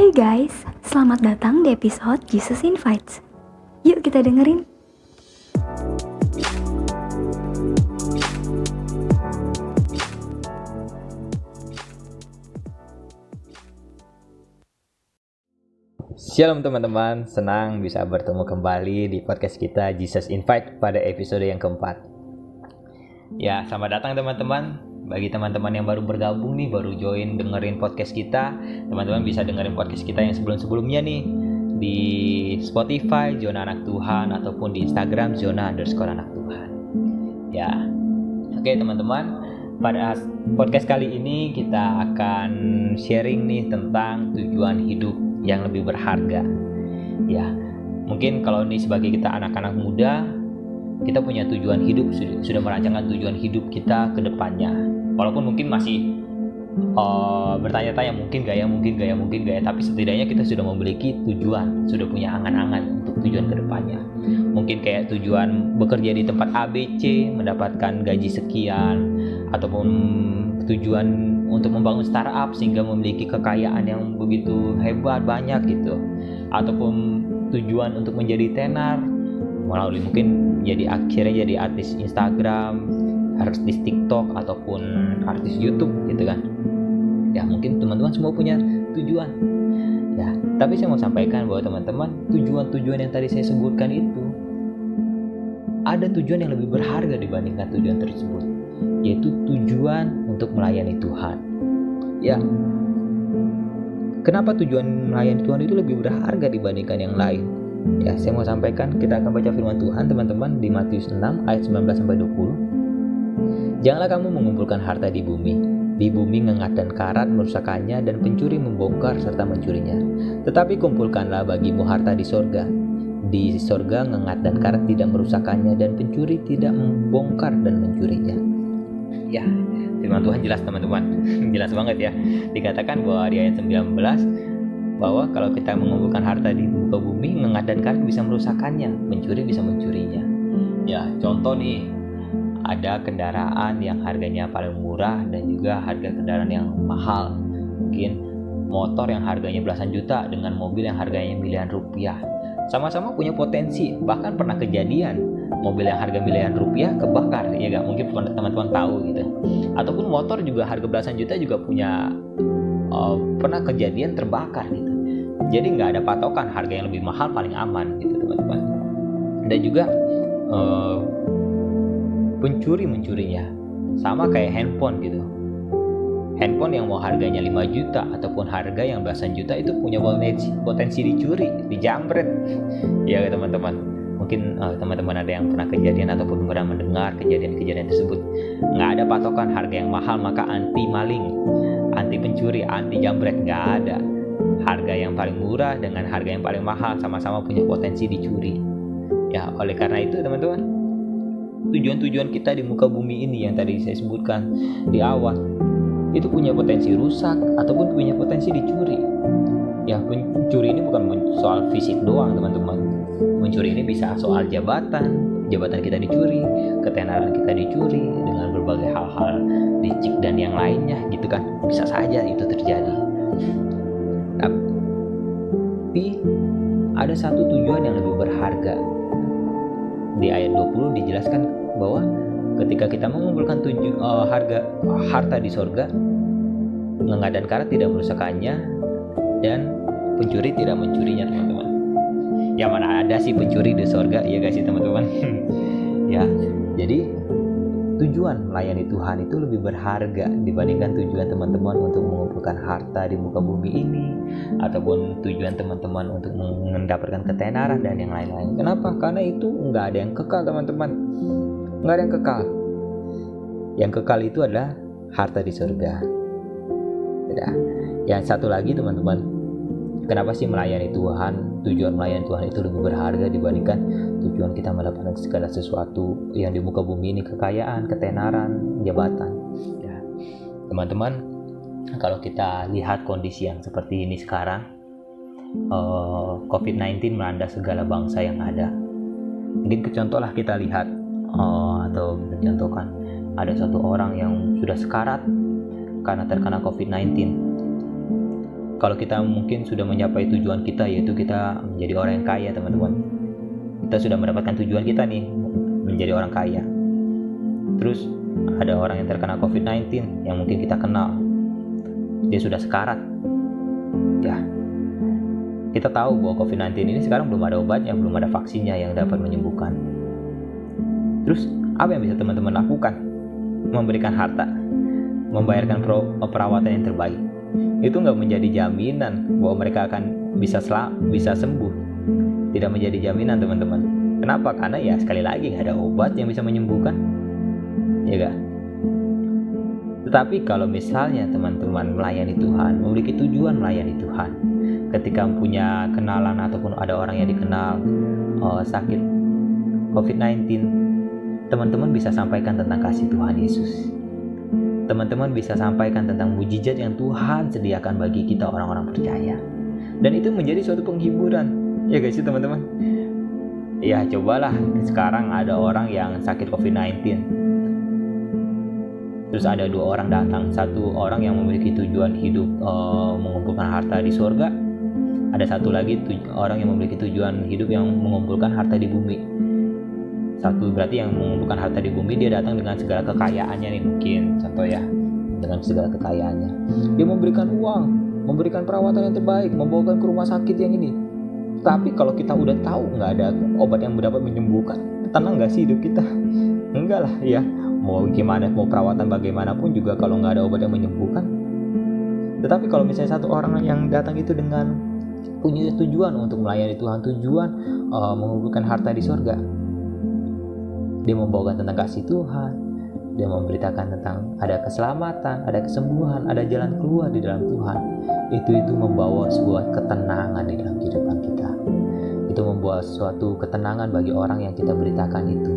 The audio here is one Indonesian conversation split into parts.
Hey guys, selamat datang di episode Jesus Invites. Yuk kita dengerin. Shalom teman-teman, senang bisa bertemu kembali di podcast kita Jesus Invite pada episode yang keempat. Ya, selamat datang teman-teman. Bagi teman-teman yang baru bergabung nih, baru join dengerin podcast kita, teman-teman bisa dengerin podcast kita yang sebelum-sebelumnya nih di Spotify Zona Anak Tuhan ataupun di Instagram Zona underscore Anak Tuhan. Ya, oke teman-teman. Pada podcast kali ini kita akan sharing nih tentang tujuan hidup yang lebih berharga. Ya, mungkin kalau ini sebagai kita anak-anak muda, kita punya tujuan hidup sudah, merancangkan tujuan hidup kita ke depannya. Walaupun mungkin masih uh, bertanya-tanya mungkin gaya, mungkin gaya, mungkin gaya, tapi setidaknya kita sudah memiliki tujuan, sudah punya angan-angan untuk tujuan ke depannya. Mungkin kayak tujuan bekerja di tempat ABC, mendapatkan gaji sekian, ataupun tujuan untuk membangun startup sehingga memiliki kekayaan yang begitu hebat banyak gitu ataupun tujuan untuk menjadi tenar melalui mungkin jadi akhirnya jadi artis Instagram artis TikTok ataupun artis YouTube gitu kan ya mungkin teman-teman semua punya tujuan ya tapi saya mau sampaikan bahwa teman-teman tujuan-tujuan yang tadi saya sebutkan itu ada tujuan yang lebih berharga dibandingkan tujuan tersebut yaitu tujuan untuk melayani Tuhan. Ya, kenapa tujuan melayani Tuhan itu lebih berharga dibandingkan yang lain? Ya, saya mau sampaikan kita akan baca firman Tuhan teman-teman di Matius 6 ayat 19 sampai 20. Janganlah kamu mengumpulkan harta di bumi. Di bumi ngengat dan karat merusakannya dan pencuri membongkar serta mencurinya. Tetapi kumpulkanlah bagimu harta di sorga. Di sorga ngengat dan karat tidak merusakannya dan pencuri tidak membongkar dan mencurinya ya firman Tuhan jelas teman-teman jelas banget ya dikatakan bahwa di ayat 19 bahwa kalau kita mengumpulkan harta di muka bumi mengat dan karat bisa merusakannya mencuri bisa mencurinya ya contoh nih ada kendaraan yang harganya paling murah dan juga harga kendaraan yang mahal. Mungkin motor yang harganya belasan juta dengan mobil yang harganya miliaran rupiah. Sama-sama punya potensi bahkan pernah kejadian mobil yang harga miliaran rupiah kebakar ya gak mungkin teman-teman tahu gitu. Ataupun motor juga harga belasan juta juga punya uh, pernah kejadian terbakar gitu. Jadi nggak ada patokan harga yang lebih mahal paling aman gitu teman-teman. Dan juga uh, pencuri mencurinya sama kayak handphone gitu. Handphone yang mau harganya 5 juta ataupun harga yang belasan juta itu punya potensi, potensi dicuri, dijamret. ya teman-teman. Mungkin uh, teman-teman ada yang pernah kejadian ataupun pernah mendengar kejadian-kejadian tersebut. Nggak ada patokan harga yang mahal maka anti maling anti pencuri anti jambret nggak ada. Harga yang paling murah dengan harga yang paling mahal sama-sama punya potensi dicuri. Ya oleh karena itu teman-teman tujuan-tujuan kita di muka bumi ini yang tadi saya sebutkan di awal. Itu punya potensi rusak ataupun punya potensi dicuri. Ya pencuri ini bukan soal fisik doang teman-teman. Mencuri ini bisa soal jabatan. Jabatan kita dicuri ketenaran kita dicuri dengan berbagai hal-hal licik dan yang lainnya gitu kan. Bisa saja itu terjadi. Tapi ada satu tujuan yang lebih berharga di ayat 20 dijelaskan bahwa ketika kita mengumpulkan tujuh uh, harga harta di sorga mengengat dan karat tidak merusakannya dan pencuri tidak mencurinya teman-teman. Ya mana ada sih pencuri di sorga? Ya guys teman-teman? Ya jadi tujuan melayani Tuhan itu lebih berharga dibandingkan tujuan teman-teman untuk mengumpulkan harta di muka bumi ini ataupun tujuan teman-teman untuk mendapatkan ketenaran dan yang lain-lain. Kenapa? Karena itu nggak ada yang kekal teman-teman. Nggak ada yang kekal. Yang kekal itu adalah harta di surga. Tidak. Yang satu lagi teman-teman, kenapa sih melayani Tuhan tujuan melayani Tuhan itu lebih berharga dibandingkan tujuan kita mendapatkan segala sesuatu yang di muka bumi ini. Kekayaan ketenaran jabatan. Ya. Teman-teman kalau kita lihat kondisi yang seperti ini sekarang eh, COVID-19 melanda segala bangsa yang ada. Mungkin kecontohlah kita lihat uh, atau mencontohkan ada satu orang yang sudah sekarat karena terkena COVID-19 kalau kita mungkin sudah mencapai tujuan kita yaitu kita menjadi orang yang kaya teman-teman. Kita sudah mendapatkan tujuan kita nih menjadi orang kaya. Terus ada orang yang terkena COVID-19 yang mungkin kita kenal. Dia sudah sekarat. Ya. Kita tahu bahwa COVID-19 ini sekarang belum ada obatnya belum ada vaksinnya yang dapat menyembuhkan. Terus apa yang bisa teman-teman lakukan? Memberikan harta. Membayarkan perawatan yang terbaik itu nggak menjadi jaminan bahwa mereka akan bisa sel bisa sembuh. Tidak menjadi jaminan teman-teman. Kenapa? Karena ya sekali lagi nggak ada obat yang bisa menyembuhkan. Ya gak tetapi kalau misalnya teman-teman melayani Tuhan memiliki tujuan melayani Tuhan ketika punya kenalan ataupun ada orang yang dikenal oh, sakit COVID-19 teman-teman bisa sampaikan tentang kasih Tuhan Yesus teman-teman bisa sampaikan tentang mujizat yang Tuhan sediakan bagi kita orang-orang percaya. Dan itu menjadi suatu penghiburan. Ya guys, teman-teman. Ya, cobalah sekarang ada orang yang sakit COVID-19. Terus ada dua orang datang, satu orang yang memiliki tujuan hidup uh, mengumpulkan harta di surga, ada satu lagi orang yang memiliki tujuan hidup yang mengumpulkan harta di bumi satu berarti yang mengumpulkan harta di bumi dia datang dengan segala kekayaannya nih mungkin. Contoh ya dengan segala kekayaannya. Dia memberikan uang memberikan perawatan yang terbaik membawakan ke rumah sakit yang ini. Tapi kalau kita udah tahu nggak ada obat yang dapat menyembuhkan tenang nggak sih hidup kita? Enggak lah ya. Mau gimana mau perawatan bagaimanapun juga kalau nggak ada obat yang menyembuhkan. Tetapi kalau misalnya satu orang yang datang itu dengan punya tujuan untuk melayani Tuhan tujuan uh, mengumpulkan harta di surga dia membawakan tentang kasih Tuhan. Dia memberitakan tentang ada keselamatan, ada kesembuhan, ada jalan keluar di dalam Tuhan. Itu itu membawa sebuah ketenangan di dalam kehidupan kita. Itu membawa suatu ketenangan bagi orang yang kita beritakan itu.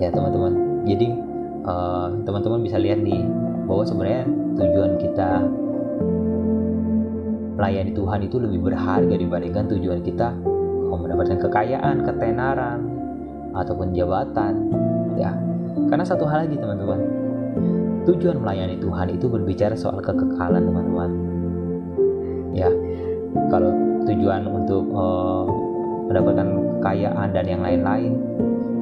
Ya teman-teman. Jadi uh, teman-teman bisa lihat nih bahwa sebenarnya tujuan kita melayani Tuhan itu lebih berharga dibandingkan tujuan kita mendapatkan kekayaan, ketenaran, ataupun jabatan ya. Karena satu hal lagi teman-teman. Tujuan melayani Tuhan itu berbicara soal kekekalan teman-teman. Ya kalau tujuan untuk uh, mendapatkan kekayaan dan yang lain-lain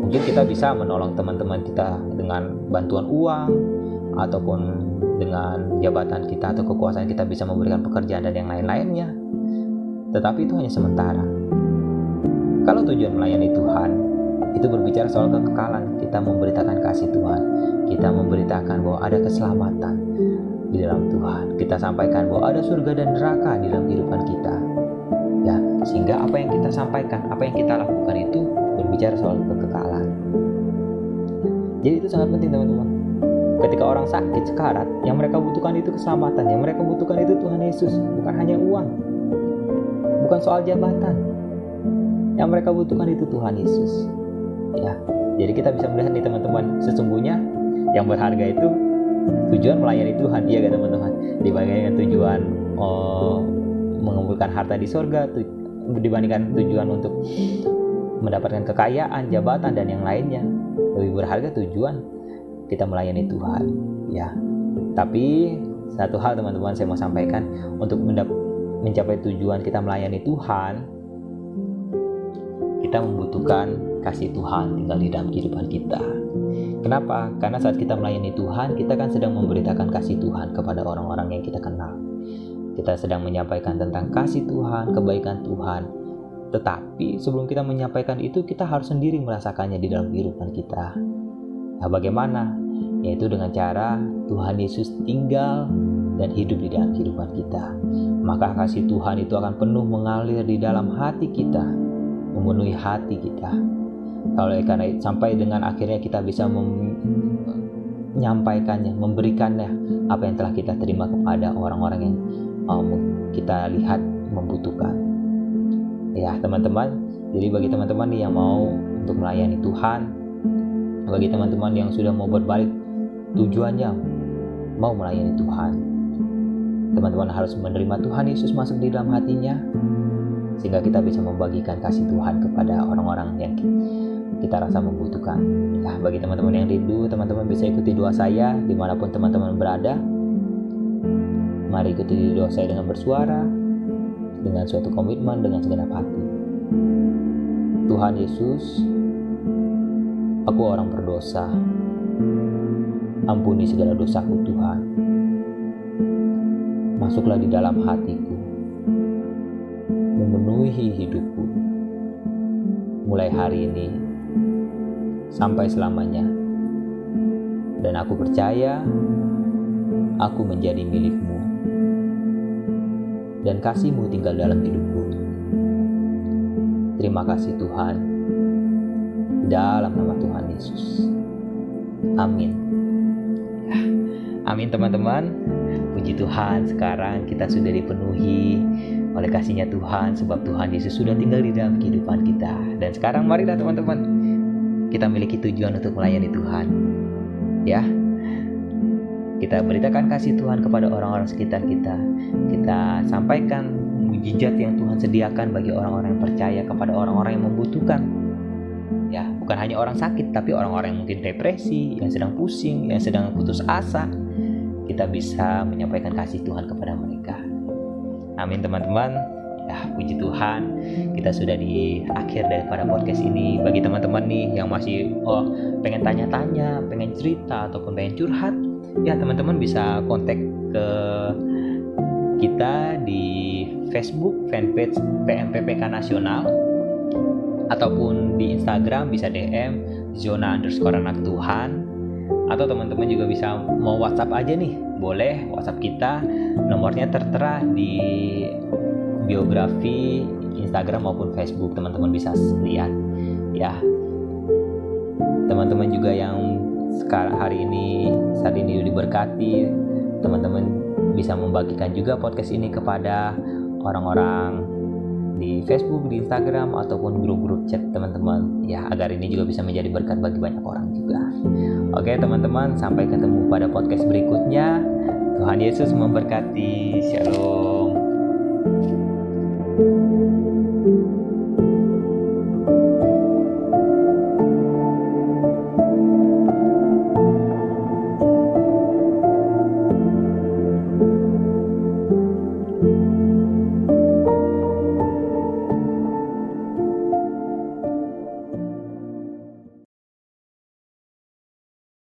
mungkin kita bisa menolong teman-teman kita dengan bantuan uang ataupun dengan jabatan kita atau kekuasaan kita bisa memberikan pekerjaan dan yang lain-lainnya. Tetapi itu hanya sementara. Kalau tujuan melayani Tuhan itu berbicara soal kekekalan. Kita memberitakan kasih Tuhan. Kita memberitakan bahwa ada keselamatan di dalam Tuhan. Kita sampaikan bahwa ada surga dan neraka di dalam kehidupan kita. Ya, sehingga apa yang kita sampaikan, apa yang kita lakukan itu berbicara soal kekekalan. Jadi itu sangat penting teman-teman. Ketika orang sakit sekarat, yang mereka butuhkan itu keselamatan, yang mereka butuhkan itu Tuhan Yesus, bukan hanya uang. Bukan soal jabatan. Yang mereka butuhkan itu Tuhan Yesus ya. Jadi kita bisa melihat nih teman-teman sesungguhnya yang berharga itu tujuan melayani Tuhan. Iya kan teman-teman? Dibandingkan tujuan oh, mengumpulkan harta di surga tu, dibandingkan tujuan untuk mendapatkan kekayaan jabatan dan yang lainnya. Lebih berharga tujuan kita melayani Tuhan. Ya. Tapi satu hal teman-teman saya mau sampaikan. Untuk mencapai tujuan kita melayani Tuhan kita membutuhkan kasih Tuhan tinggal di dalam kehidupan kita. Kenapa? Karena saat kita melayani Tuhan, kita kan sedang memberitakan kasih Tuhan kepada orang-orang yang kita kenal. Kita sedang menyampaikan tentang kasih Tuhan, kebaikan Tuhan. Tetapi sebelum kita menyampaikan itu, kita harus sendiri merasakannya di dalam kehidupan kita. Nah, bagaimana? Yaitu dengan cara Tuhan Yesus tinggal dan hidup di dalam kehidupan kita. Maka kasih Tuhan itu akan penuh mengalir di dalam hati kita memenuhi hati kita. Kalau karena sampai dengan akhirnya kita bisa menyampaikannya, memberikannya apa yang telah kita terima kepada orang-orang yang um, kita lihat membutuhkan. Ya teman-teman, jadi bagi teman-teman yang mau untuk melayani Tuhan, bagi teman-teman yang sudah mau berbalik tujuannya mau melayani Tuhan, teman-teman harus menerima Tuhan Yesus masuk di dalam hatinya sehingga kita bisa membagikan kasih Tuhan kepada orang-orang yang kita rasa membutuhkan. Nah, bagi teman-teman yang rindu, teman-teman bisa ikuti doa saya di mana pun teman-teman berada. Mari ikuti doa saya dengan bersuara, dengan suatu komitmen, dengan segenap hati. Tuhan Yesus, aku orang berdosa. Ampuni segala dosaku Tuhan. Masuklah di dalam hatiku, memenuhi hidupku. Mulai hari ini sampai selamanya. Dan aku percaya aku menjadi milikmu dan kasihmu tinggal dalam hidupku. Terima kasih Tuhan, dalam nama Tuhan Yesus. Amin. Amin teman-teman. Puji Tuhan, sekarang kita sudah dipenuhi oleh kasihnya Tuhan sebab Tuhan Yesus sudah tinggal di dalam kehidupan kita. Dan sekarang marilah teman-teman, kita memiliki tujuan untuk melayani Tuhan. Ya, kita beritakan kasih Tuhan kepada orang-orang sekitar kita. Kita sampaikan mujizat yang Tuhan sediakan bagi orang-orang yang percaya kepada orang-orang yang membutuhkan. Ya, bukan hanya orang sakit, tapi orang-orang yang mungkin depresi, yang sedang pusing, yang sedang putus asa. Kita bisa menyampaikan kasih Tuhan kepada mereka. Amin teman-teman ya puji Tuhan kita sudah di akhir daripada podcast ini. Bagi teman-teman nih yang masih oh pengen tanya-tanya pengen cerita ataupun pengen curhat ya teman-teman bisa kontak ke kita di Facebook fanpage PMPPK Nasional ataupun di Instagram bisa DM zona underscore anak Tuhan. Atau teman-teman juga bisa mau WhatsApp aja nih. Boleh WhatsApp kita nomornya tertera di biografi Instagram maupun Facebook teman-teman bisa lihat ya teman-teman juga yang sekarang hari ini saat ini diberkati teman-teman bisa membagikan juga podcast ini kepada orang-orang di Facebook, di Instagram ataupun grup-grup chat teman-teman ya agar ini juga bisa menjadi berkat bagi banyak orang juga. Oke teman-teman sampai ketemu pada podcast berikutnya. Tuhan Yesus memberkati. Shalom. Thank you.